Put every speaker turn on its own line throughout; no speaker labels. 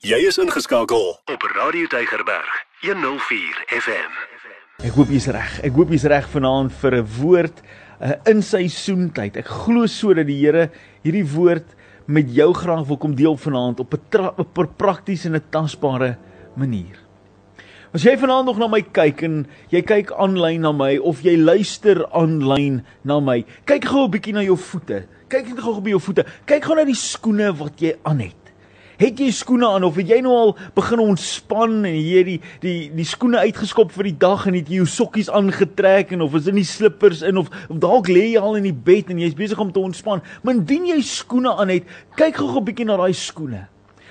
Jy is ingeskakel op Radio Tygerberg 104 FM.
Ek hoop jy's reg. Ek hoop jy's reg vanaand vir 'n woord uh, in seisoentyd. Ek glo sodat die Here hierdie woord met jou graag wil kom deel vanaand op 'n op 'n praktiese en 'n tasbare manier. As jy vanaand nog na my kyk en jy kyk aanlyn na my of jy luister aanlyn na my, kyk gou 'n bietjie na jou voete. Kyk net gou op jou voete. Kyk gou na die skoene wat jy aan het. Het jy skoene aan of het jy nou al begin ontspan en jy die die die skoene uitgeskop vir die dag en het jy jou sokkies aangetrek en of is in die slippers in of, of dalk lê jy al in die bed en jy's besig om te ontspan. Maar indien jy skoene aan het, kyk gou 'n bietjie na daai skoene.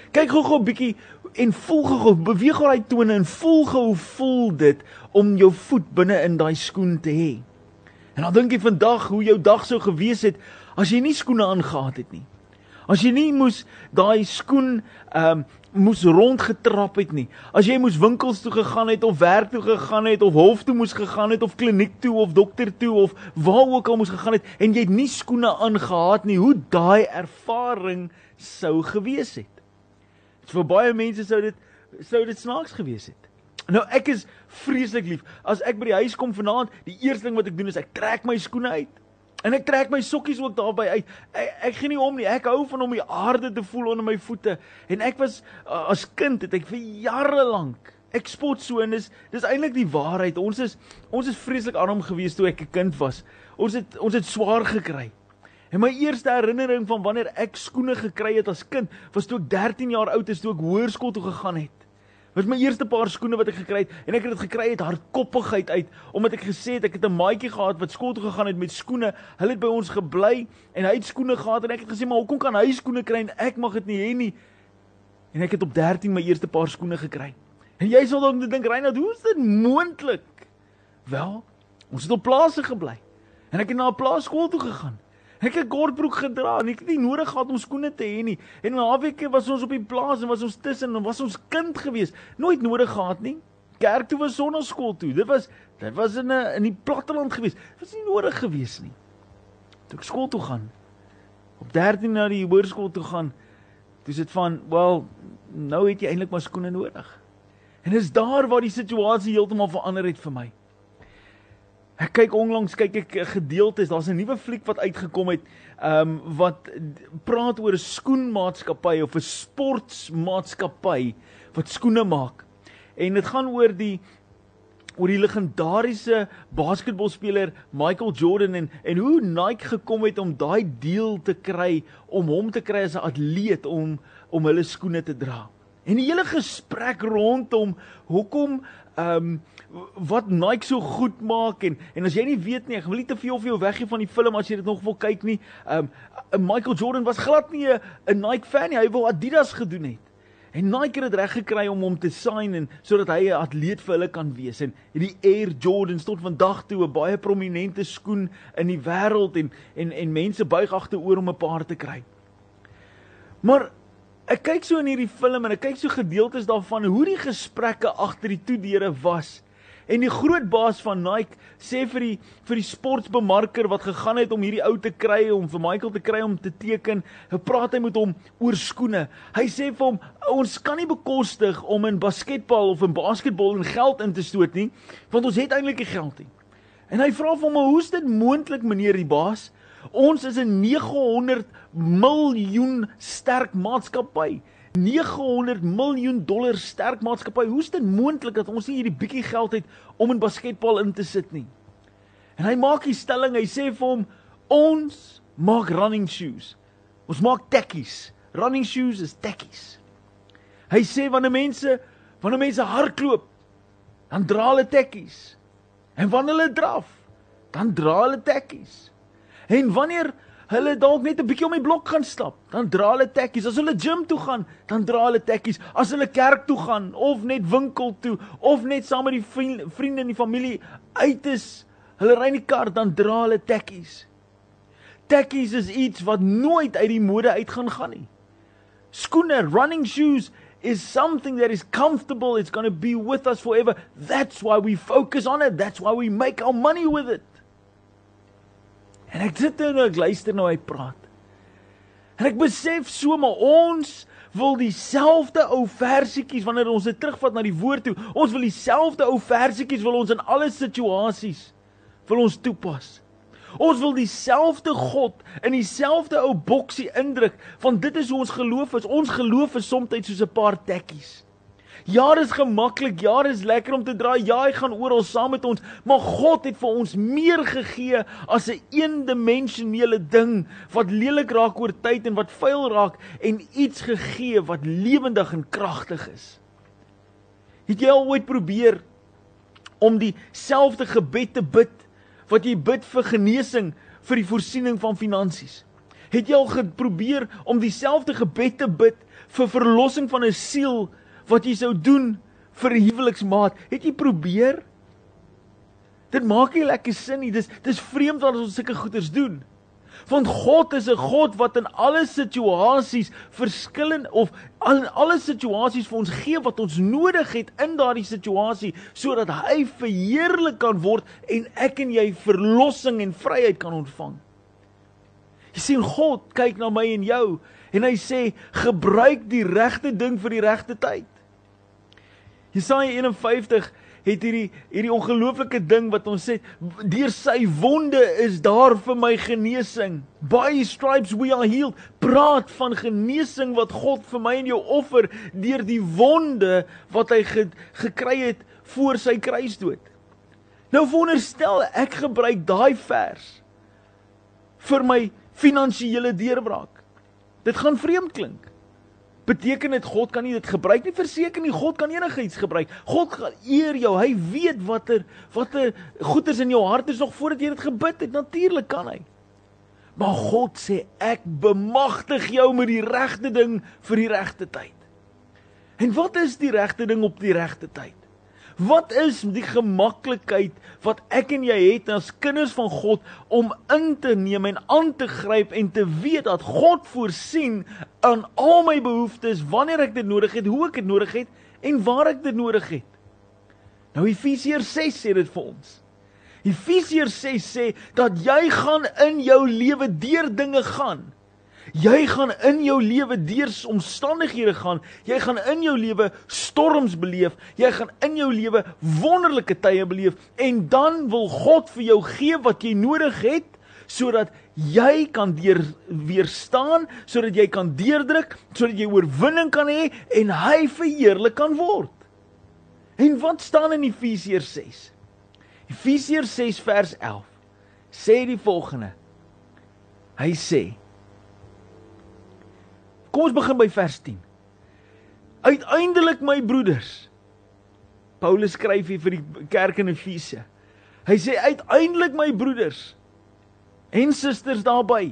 Kyk gou 'n bietjie en voel gou, beweeg gou daai tone en voel gou voel dit om jou voet binne in daai skoen te hê. En dan dink jy vandag hoe jou dag sou gewees het as jy nie skoene aangetree het nie. As jy nie moes daai skoen ehm um, moes rondgetrap het nie. As jy moes winkels toe gegaan het of werk toe gegaan het of hof toe moes gegaan het of kliniek toe of dokter toe of waar ook al moes gegaan het en jy het nie skoene aangetree nie, hoe daai ervaring sou gewees het. Vir baie mense sou dit sou dit snaaks gewees het. Nou ek is vreeslik lief. As ek by die huis kom vanaand, die eerste ding wat ek doen is ek trek my skoene uit. En ek trek my sokkies ook daarby uit. Ek, ek gee nie om nie. Ek hou van om die aarde te voel onder my voete. En ek was uh, as kind het ek vir jare lank ek spot so en dis dis eintlik die waarheid. Ons is ons is vreeslik arm gewees toe ek 'n kind was. Ons het ons het swaar gekry. En my eerste herinnering van wanneer ek skoene gekry het as kind was toe ek 13 jaar oud is toe ek hoërskool toe gegaan het. Dit was my eerste paar skoene wat ek gekry het en ek het dit gekry uit hardkoppigheid uit omdat ek gesê het ek het 'n maatjie gehad wat skool toe gegaan het met skoene. Hulle het by ons gebly en hy het skoene gehad en ek het gesê maar hoekom kan hy skoene kry en ek mag dit nie hê nie. En ek het op 13 my eerste paar skoene gekry. En jy sal dalk dink Reinhard, hoe is dit moontlik? Wel, ons het op plase gebly. En ek het na 'n plaasskool toe gegaan. Ek het kortbroek gedra en ek het nie nodig gehad om skoene te hê nie. En 'n naweke was ons op die plaas en was ons tussen en was ons kind gewees. Nooit nodig gehad nie. Kerk toe was sonnaskool toe. Dit was dit was in 'n in die platteland gewees. Dit was nie nodig gewees nie. Toe ek skool toe gaan. Op 13 na die hoërskool toe gaan. Dis dit van, well, nou het jy eintlik maar skoene nodig. En dis daar waar die situasie heeltemal verander het vir my. Ek kyk onlangs kyk ek gedeeltes, daar's 'n nuwe fliek wat uitgekom het, ehm um, wat praat oor 'n skoenmaatskappy of 'n sportmaatskappy wat skoene maak. En dit gaan oor die oor die legendariese basketbalspeler Michael Jordan en en hoe Nike gekom het om daai deal te kry om hom te kry as 'n atleet om om hulle skoene te dra. En die hele gesprek rondom hoekom ehm um, wat Nike so goed maak en en as jy nie weet nie, ek wil nie te veel vir jou weggee van die film as jy dit nog wil kyk nie. Ehm um, Michael Jordan was glad nie 'n Nike fan nie. Hy wou Adidas gedoen het. En Nike het dit reg gekry om hom te sign en sodat hy 'n atleet vir hulle kan wees. En die Air Jordan tot vandag toe 'n baie prominente skoen in die wêreld en en en mense buig agteroor om 'n paar te kry. Maar ek kyk so in hierdie film en ek kyk so gedeeltes daarvan hoe die gesprekke agter die toedeure was. En die groot baas van Nike sê vir die vir die sportbemarker wat gegaan het om hierdie ou te kry om vir Michael te kry om te teken, hy praat hy met hom oor skoene. Hy sê vir hom ons kan nie bekostig om in basketbal of in basketbal en geld in te stoot nie, want ons het eintlik nie geld nie. En hy vra vir hom, "Hoe's dit moontlik, meneer die baas? Ons is 'n 900 miljoen sterk maatskappy." 900 miljoen dollar sterk maatskappy. Hoe is dit moontlik dat ons nie hierdie bietjie geld het om in basketbal in te sit nie? En hy maak die stelling, hy sê vir hom, ons maak running shoes. Ons maak tekkies. Running shoes is tekkies. Hy sê wanneer mense wanneer mense hardloop, dan dra hulle tekkies. En wanneer hulle draf, dan dra hulle tekkies. En wanneer hulle dalk net 'n bietjie om die blok gaan stap, dan dra hulle tekkies. As hulle gym toe gaan, dan dra hulle tekkies. As hulle kerk toe gaan of net winkel toe of net saam met die vriende en die familie uit is, hulle ry in die kar, dan dra hulle tekkies. Tekkies is iets wat nooit uit die mode uit gaan gaan nie. Skoene, running shoes is something that is comfortable. It's going to be with us forever. That's why we focus on it. That's why we make our money with it. En ek sit en ek luister na nou hy praat. En ek besef so maar ons wil dieselfde ou versietjies wanneer ons dit terugvat na die woord toe. Ons wil dieselfde ou versietjies wil ons in alle situasies wil ons toepas. Ons wil dieselfde God in dieselfde ou boksie indruk want dit is hoe ons geloof is. Ons geloof is soms soos 'n paar tekkies. Ja, dit is gemaklik. Ja, dit is lekker om te dra. Ja, hy gaan oral saam met ons, maar God het vir ons meer gegee as 'n een eendimensionele ding wat lelik raak oor tyd en wat vuil raak en iets gegee wat lewendig en kragtig is. Het jy al ooit probeer om dieselfde gebed te bid wat jy bid vir genesing, vir die voorsiening van finansies? Het jy al geprobeer om dieselfde gebed te bid vir verlossing van 'n siel wat jy sou doen vir 'n huweliksmaat. Het jy probeer? Dit maak nie lekker sin nie. Dis dis vreemd dat ons sulke goeders doen. Want God is 'n God wat in alle situasies verskillend of in alle situasies vir ons gee wat ons nodig het in daardie situasie sodat hy verheerlik kan word en ek en jy verlossing en vryheid kan ontvang. Jy sien God kyk na my en jou en hy sê gebruik die regte ding vir die regte tyd. Jesaja 51 het hierdie hierdie ongelooflike ding wat ons sê deur sy wonde is daar vir my genesing. By his stripes we are healed. Praat van genesing wat God vir my en jou offer deur die wonde wat hy ge, gekry het voor sy kruisdood. Nou wonderstel ek gebruik daai vers vir my finansiële deurbraak. Dit gaan vreemd klink beteken dit God kan nie dit gebruik nie? Verseker nie God kan enigiets gebruik. God eer jou. Hy weet watter watter goeders in jou hart is nog voordat jy dit gebid het. Natuurlik kan hy. Maar God sê ek bemagtig jou met die regte ding vir die regte tyd. En wat is die regte ding op die regte tyd Wat is die gemaklikheid wat ek en jy het as kinders van God om in te neem en aan te gryp en te weet dat God voorsien aan al my behoeftes wanneer ek dit nodig het, hoe ek dit nodig het en waar ek dit nodig het. Nou Efesiërs 6 sê dit vir ons. Efesiërs 6 sê dat jy gaan in jou lewe deur dinge gaan Jy gaan in jou lewe deur omstandighede gaan. Jy gaan in jou lewe storms beleef. Jy gaan in jou lewe wonderlike tye beleef en dan wil God vir jou gee wat jy nodig het sodat jy kan deur weerstaan, sodat jy kan deurdruk, sodat jy oorwinning kan hê en hy verheerlik kan word. En wat staan in Efesiërs 6? Efesiërs 6 vers 11 sê die volgende. Hy sê Kom ons begin by vers 10. Uiteindelik my broeders. Paulus skryf hier vir die kerk in Efese. Hy sê uiteindelik my broeders en susters daarby.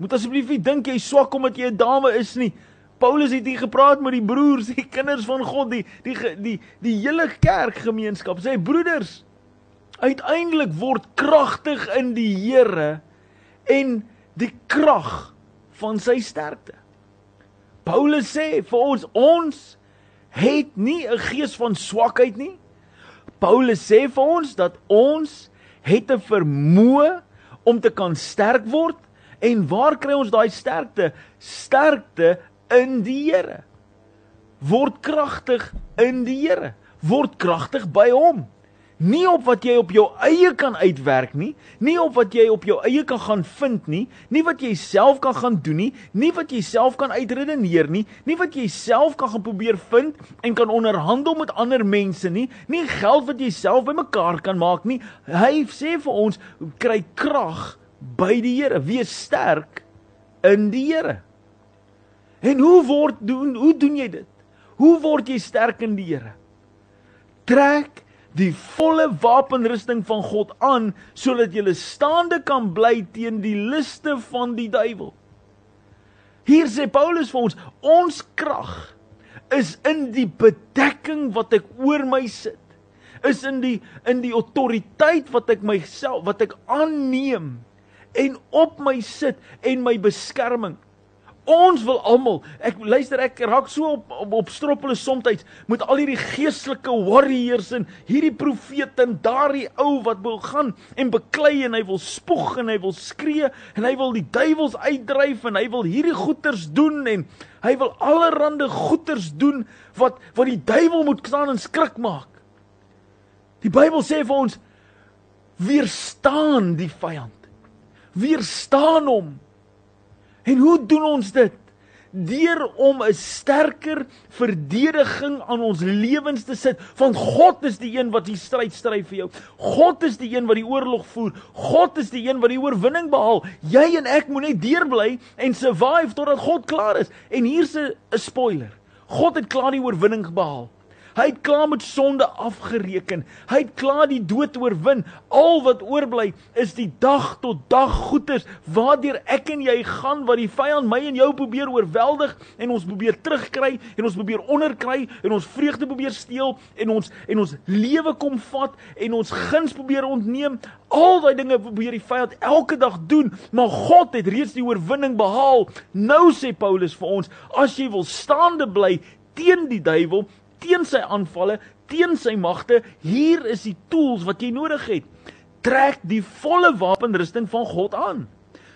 Moet asseblief nie dink jy swak omdat jy 'n dame is nie. Paulus het hier gepraat met die broers, die kinders van God, die die die die, die hele kerkgemeenskap. Sê broeders, uiteindelik word kragtig in die Here en die krag van sy sterkte. Paulus sê vir ons ons het nie 'n gees van swakheid nie. Paulus sê vir ons dat ons het 'n vermoë om te kan sterk word en waar kry ons daai sterkte? Sterkte in die Here. Word kragtig in die Here. Word kragtig by hom nie op wat jy op jou eie kan uitwerk nie, nie op wat jy op jou eie kan gaan vind nie, nie wat jy self kan gaan doen nie, nie wat jy self kan uitredeneer nie, nie wat jy self kan gaan probeer vind en kan onderhandel met ander mense nie, nie geld wat jy self bymekaar kan maak nie. Hy sê vir ons, kry krag by die Here, wees sterk in die Here. En hoe word doen hoe doen jy dit? Hoe word jy sterk in die Here? Trek die volle wapenrusting van God aan sodat jy staande kan bly teen die liste van die duiwel. Hier sê Paulus vir ons, ons krag is in die bedekking wat ek oor my sit. Is in die in die autoriteit wat ek myself wat ek aanneem en op my sit en my beskerming. Ons wil almal. Ek luister ek raak so op op, op stroppele soms met al hierdie geestelike warriors en hierdie profete en daardie ou wat wil gaan en beklei en hy wil spog en hy wil skree en hy wil die duiwels uitdryf en hy wil hierdie goeters doen en hy wil allerlei goeters doen wat wat die duiwel moet staan en skrik maak. Die Bybel sê vir ons weerstaan die vyand. Weerstaan hom. En hoe doen ons dit? Deur om 'n sterker verdediging aan ons lewens te sit, want God is die een wat die stryd stry vir jou. God is die een wat die oorlog voer. God is die een wat die oorwinning behaal. Jy en ek moet net deurbly en survive totdat God klaar is. En hier's 'n spoiler. God het klaar die oorwinning behaal. Hy het klaar met sonde afgereken. Hy het klaar die dood oorwin. Al wat oorbly is die dag tot dag goeders waardeur ek en jy gaan wat die vyand my en jou probeer oorweldig en ons probeer terugkry en ons probeer onderkry en ons vreugde probeer steel en ons en ons lewe kom vat en ons guns probeer ontneem. Al daai dinge probeer die vyand elke dag doen, maar God het reeds die oorwinning behaal. Nou sê Paulus vir ons, as jy wil staande bly teen die duiwel, teen sy aanvalle, teen sy magte. Hier is die tools wat jy nodig het. Trek die volle wapenrusting van God aan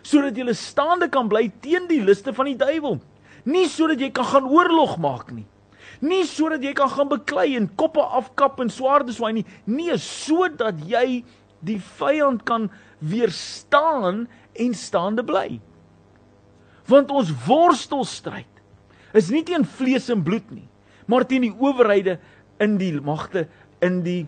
sodat jy staande kan bly teen die liste van die duiwel. Nie sodat jy kan gaan oorlog maak nie. Nie sodat jy kan gaan beklei en koppe afkap en swaarde swaai nie. Nee, sodat jy die vyand kan weerstaan en staande bly. Want ons worstelstryd is nie teen vlees en bloed nie maar teen die owerhede in die magte in die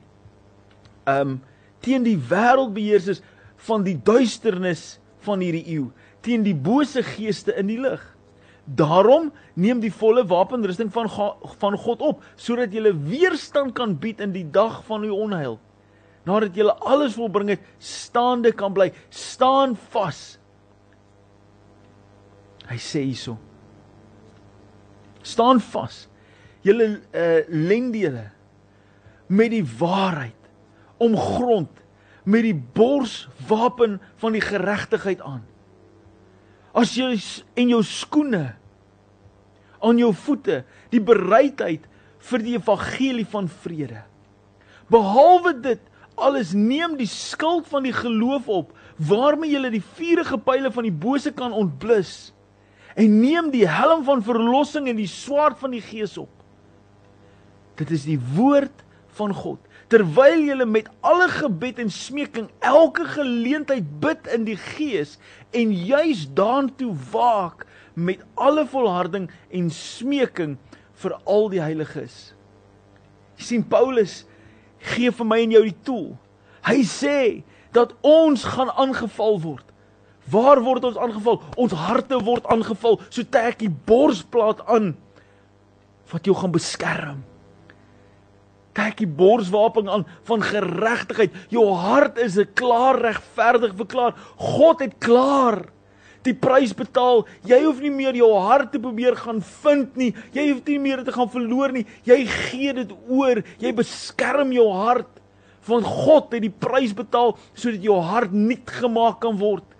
ehm um, teen die wêreldbeheersers van die duisternis van hierdie eeu teen die bose geeste in die lig. Daarom neem die volle wapenrusting van van God op sodat jy weerstand kan bied in die dag van u onheil nadat jy alles volbring het staande kan bly staan vas. Hy sê hierso staan vas julle uh, lendere met die waarheid omgrond met die borswapen van die geregtigheid aan. As jy en jou skoene aan jou voete die bereidheid vir die evangelie van vrede. Behalwe dit alles neem die skild van die geloof op waarmee jy die vuurige pile van die bose kan ontblus en neem die helm van verlossing en die swaard van die gees op. Dit is die woord van God. Terwyl jy met alle gebed en smeking elke geleentheid bid in die gees en juis daartoe waak met alle volharding en smeking vir al die heiliges. Jy sien Paulus gee vir my en jou die tool. Hy sê dat ons gaan aangeval word. Waar word ons aangeval? Ons harte word aangeval. So trek die borsplaat aan wat jou gaan beskerm trek die borswapen aan van geregtigheid. Jou hart is 'n klaar regverdig verklaar. God het klaar die prys betaal. Jy hoef nie meer jou hart te probeer gaan vind nie. Jy hoef nie meer te gaan verloor nie. Jy gee dit oor. Jy beskerm jou hart want God het die prys betaal sodat jou hart nuut gemaak kan word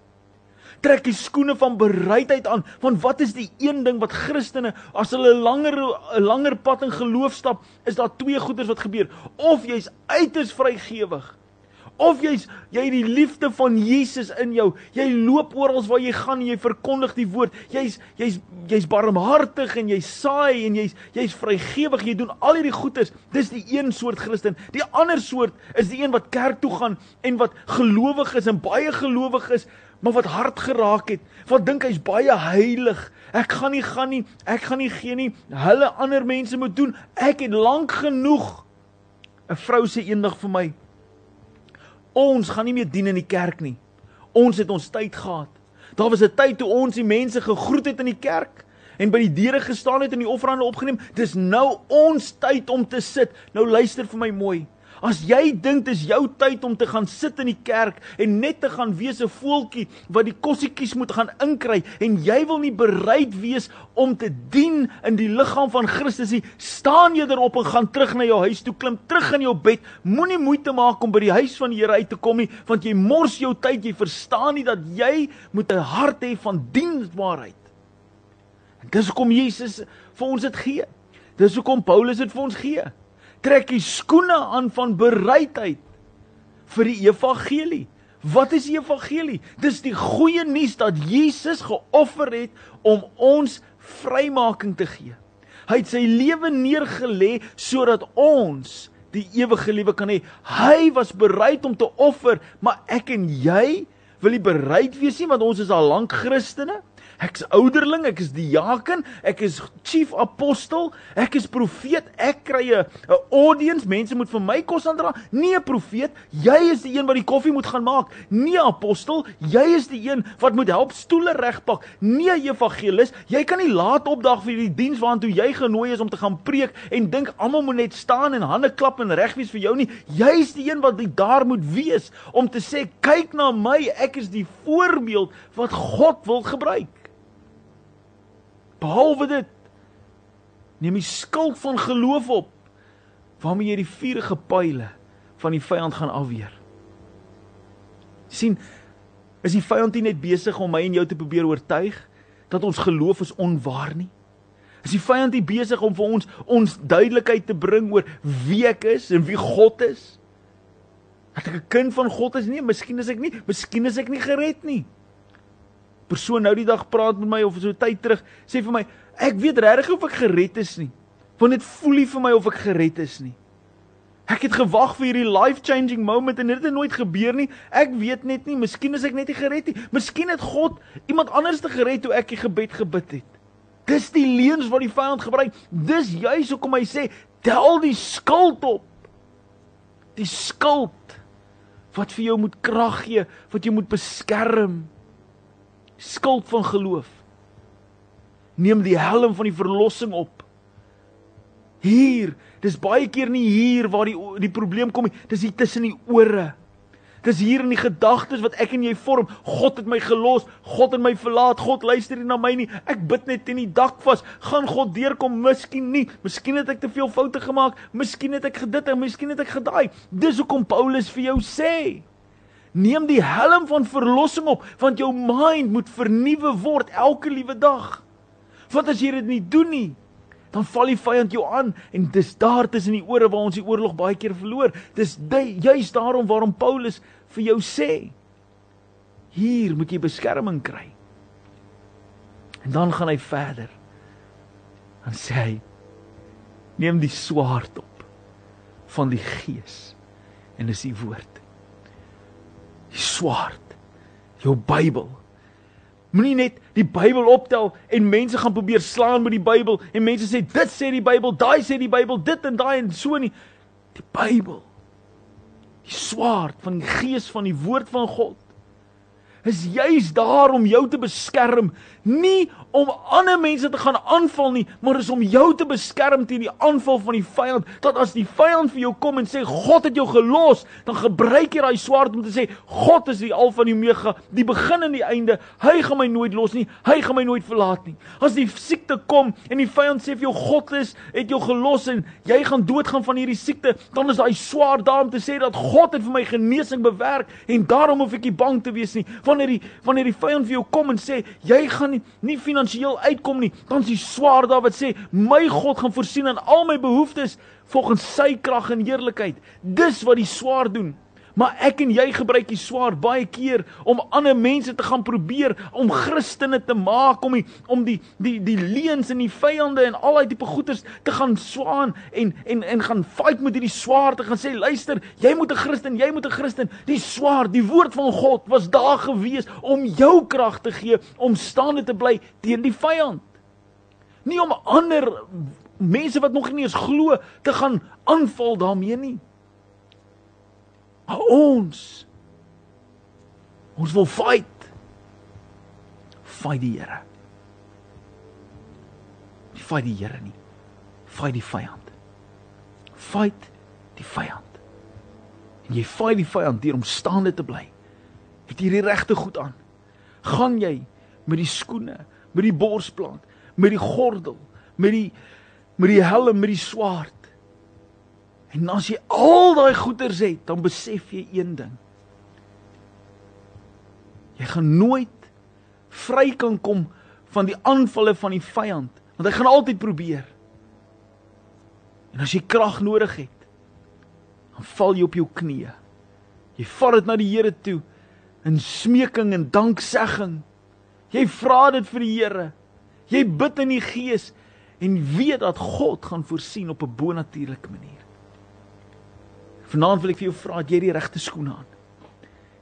trek die skoene van bereidheid aan. Want wat is die een ding wat Christene as hulle 'n langer 'n langer pad in geloof stap, is daar twee goeders wat gebeur. Of jy's uiters vrygewig, of jy's jy het die liefde van Jesus in jou. Jy loop oral waar jy gaan en jy verkondig die woord. Jy's jy's jy's barmhartig en jy saai en jy's jy's vrygewig. Jy doen al hierdie goeders. Dis die een soort Christen. Die ander soort is die een wat kerk toe gaan en wat gelowig is en baie gelowig is, maar wat hart geraak het, wat dink hy's baie heilig. Ek gaan nie gaan nie, ek gaan nie gee nie. Hulle ander mense moet doen. Ek het lank genoeg. 'n Vrou sê eendag vir my: "Ons gaan nie meer dien in die kerk nie. Ons het ons tyd gehad. Daar was 'n tyd toe ons die mense gegroet het in die kerk." en by die deure gestaan het en die offerande opgeneem. Dis nou ons tyd om te sit. Nou luister vir my mooi. As jy dink dis jou tyd om te gaan sit in die kerk en net te gaan wees 'n voeltjie wat die kossietjies moet gaan inkry en jy wil nie bereid wees om te dien in die liggaam van Christus nie, staan eerder op en gaan terug na jou huis toe, klim terug in jou bed. Moenie moeite maak om by die huis van die Here uit te kom nie, want jy mors jou tyd. Jy verstaan nie dat jy moet 'n hart hê van diensbaarheid. Dis hoekom Jesus vir ons dit gee. Dis hoekom Paulus dit vir ons gee. Trek die skoene aan van bereidheid vir die evangelie. Wat is die evangelie? Dis die goeie nuus dat Jesus geoffer het om ons vrymaking te gee. Hy het sy lewe neergelê sodat ons die ewige lewe kan hê. Hy was bereid om te offer, maar ek en jy wil nie bereid wees nie want ons is al lank Christene. Ek's ouderling, ek is diaken, ek is chief apostel, ek is profeet. Ek kry 'n audience, mense moet vir my kos aandra. Nie 'n profeet, jy is die een wat die koffie moet gaan maak. Nie 'n apostel, jy is die een wat moet help stoele regpak. Nie 'n evangelis, jy kan nie laat opdag vir die diens waartoe jy genooi is om te gaan preek en dink almal moet net staan en hande klap en reg wees vir jou nie. Jy is die een wat daar moet wees om te sê kyk na my, ek is die voorbeeld wat God wil gebruik. Behalwe dit neem die skuld van geloof op waarmee jy die vuurige pile van die vyand gaan afweer. sien is die vyand nie net besig om my en jou te probeer oortuig dat ons geloof is onwaar nie. Is die vyand nie besig om vir ons ons duidelikheid te bring oor wie ek is en wie God is? Dat ek 'n kind van God is nie, miskien is ek nie, miskien is ek nie gered nie persoon nou die dag praat met my of so tyd terug sê vir my ek weet regtig of ek gered is nie want dit voel nie vir my of ek gered is nie. Ek het gewag vir hierdie life changing moment en dit het nooit gebeur nie. Ek weet net nie miskien is ek net nie gered nie. Miskien het God iemand anders te gered toe ek die gebed gebid het. Dis die leuns wat die vyand gebruik. Dis juis hoekom hy sê tel die skuld op. Die skuld wat vir jou moet krag gee wat jou moet beskerm skuld van geloof. Neem die helm van die verlossing op. Hier, dis baie keer nie hier waar die die probleem kom nie, dis hier tussen die ore. Dis hier in die gedagtes wat ek en jy vorm. God het my gelos, God het my verlaat, God luister nie na my nie. Ek bid net teen die dak vas. Gaan God deurkom? Miskien nie. Miskien het ek te veel foute gemaak. Miskien het ek gedit en miskien het ek gedaai. Dis hoekom Paulus vir jou sê, Neem die helm van verlossing op, want jou mind moet vernuwe word elke liewe dag. Want as jy dit nie doen nie, dan val die vyand jou aan en dis daar tussen die ore waar ons die oorlog baie keer verloor. Dis juist daarom waarom Paulus vir jou sê, hier moet jy beskerming kry. En dan gaan hy verder. Dan sê hy, neem die swaard op van die gees en dis die woord die swaard, jou Bybel. Moenie net die Bybel optel en mense gaan probeer slaan met die Bybel en mense sê dit sê die Bybel, daai sê die Bybel, dit en daai en so nie. Die Bybel. Die swaard van die gees van die woord van God is juis daar om jou te beskerm, nie om ander mense te gaan aanval nie, maar is om jou te beskerm teen die aanval van die vyand. Dat as die vyand vir jou kom en sê God het jou gelos, dan gebruik jy daai swaard om te sê God is die Alfa en die Omega, die begin en die einde. Hy gaan my nooit los nie. Hy gaan my nooit verlaat nie. As die siekte kom en die vyand sê vir jou God is het jou gelos en jy gaan doodgaan van hierdie siekte, dan is daai swaard daar om te sê dat God het vir my genesing bewerk en daarom hoef ek nie bang te wees nie. Wanneer die wanneer die vyand vir jou kom en sê jy gaan nie, nie finansiëel uitkom nie, dan is die swaar daar wat sê my God gaan voorsien aan al my behoeftes volgens sy krag en heerlikheid. Dis wat die swaar doen. Maar ek en jy gebruik die swaard baie keer om ander mense te gaan probeer om Christene te maak om die om die die die leuns en die vyande en al daai tipe goeters te gaan swaan en en en gaan fight met hierdie swaard te gaan sê luister, jy moet 'n Christen, jy moet 'n Christen. Die swaard, die woord van God was daar gewees om jou krag te gee om staande te bly teen die vyand. Nie om ander mense wat nog nie eens glo te gaan aanval daarmee nie. Maar ons ons wil fight. Fight die Here. Nie fight die Here nie. Fight die vyand. Fight die vyand. En jy fight die vyand deur om staande te bly. Het jy die regte goed aan? Gaan jy met die skoene, met die borsplank, met die gordel, met die met die helm, met die swaard En as jy al daai goeders het, dan besef jy een ding. Jy gaan nooit vry kan kom van die aanvalle van die vyand, want hy gaan altyd probeer. En as jy krag nodig het, dan val jy op jou knieë. Jy vat dit na die Here toe in smeking en danksegging. Jy vra dit vir die Here. Jy bid in die Gees en weet dat God gaan voorsien op 'n bonatuurlike manier. Vanaand wil ek vir jou vra, het jy die regte skoene aan?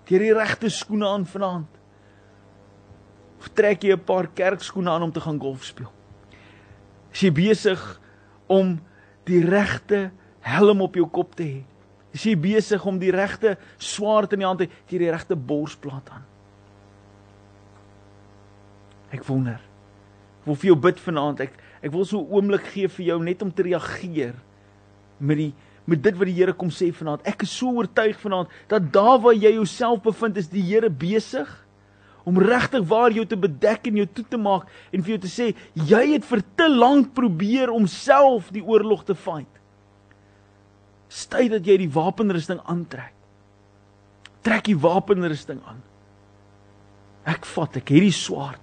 Het jy die regte skoene aan vanaand? Of trek jy 'n paar kerkskoene aan om te gaan golf speel? Is jy besig om die regte helm op jou kop te hê? Is jy besig om die regte swaard in die hand te hê, die regte borsplaat aan? Ek wonder. Ek wil vir jou bid vanaand. Ek ek wil so 'n oomblik gee vir jou net om te reageer met die met dit wat die Here kom sê vanaand. Ek is so oortuig vanaand dat daar waar jy jouself bevind, is die Here besig om regtig waar jou te bedek en jou toe te maak en vir jou te sê jy het vir te lank probeer om self die oorlog te fight. Stay dat jy die wapenrusting aantrek. Trek die wapenrusting aan. Ek vat ek hierdie swaard.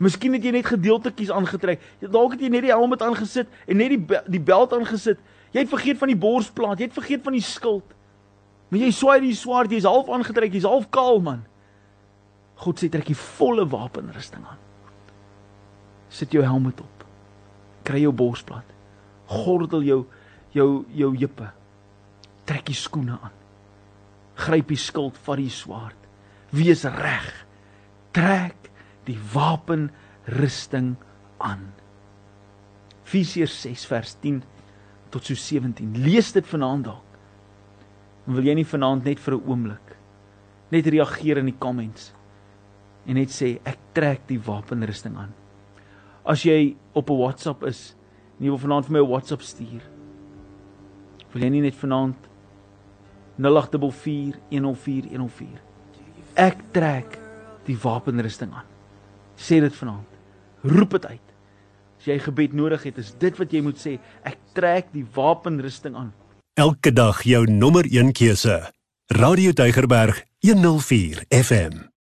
Miskien het jy net gedeeltetjies aangetrek. Dalk het jy net die helm het aangesit en net die die beld aangesit. Jy het vergeet van die borsplaat, jy het vergeet van die skild. Maar jy swaai die swaard, jy's half aangetrek, jy's half kaal man. God sê trek die volle wapenrusting aan. Sit jou helm op. Kry jou borsplaat. Gordel jou jou jou jippe. Trek die skoene aan. Gryp die skild, vat die swaard. Wees reg. Trek die wapenrusting aan. Efesiërs 6 vers 10 tot so 17. Lees dit vanaand dalk. En wil jy nie vanaand net vir 'n oomblik net reageer in die comments en net sê ek trek die wapenrusting aan. As jy op 'n WhatsApp is, en jy wil vanaand vir my 'n WhatsApp stuur. Wil jy nie net vanaand 0844104104. Ek trek die wapenrusting aan. Sê dit vanaand. Roep dit uit. As jy gebed nodig het, is dit wat jy moet sê. Ek trek die wapenrusting aan.
Elke dag jou nommer 1 keuse. Radio Deugerberg 104 FM.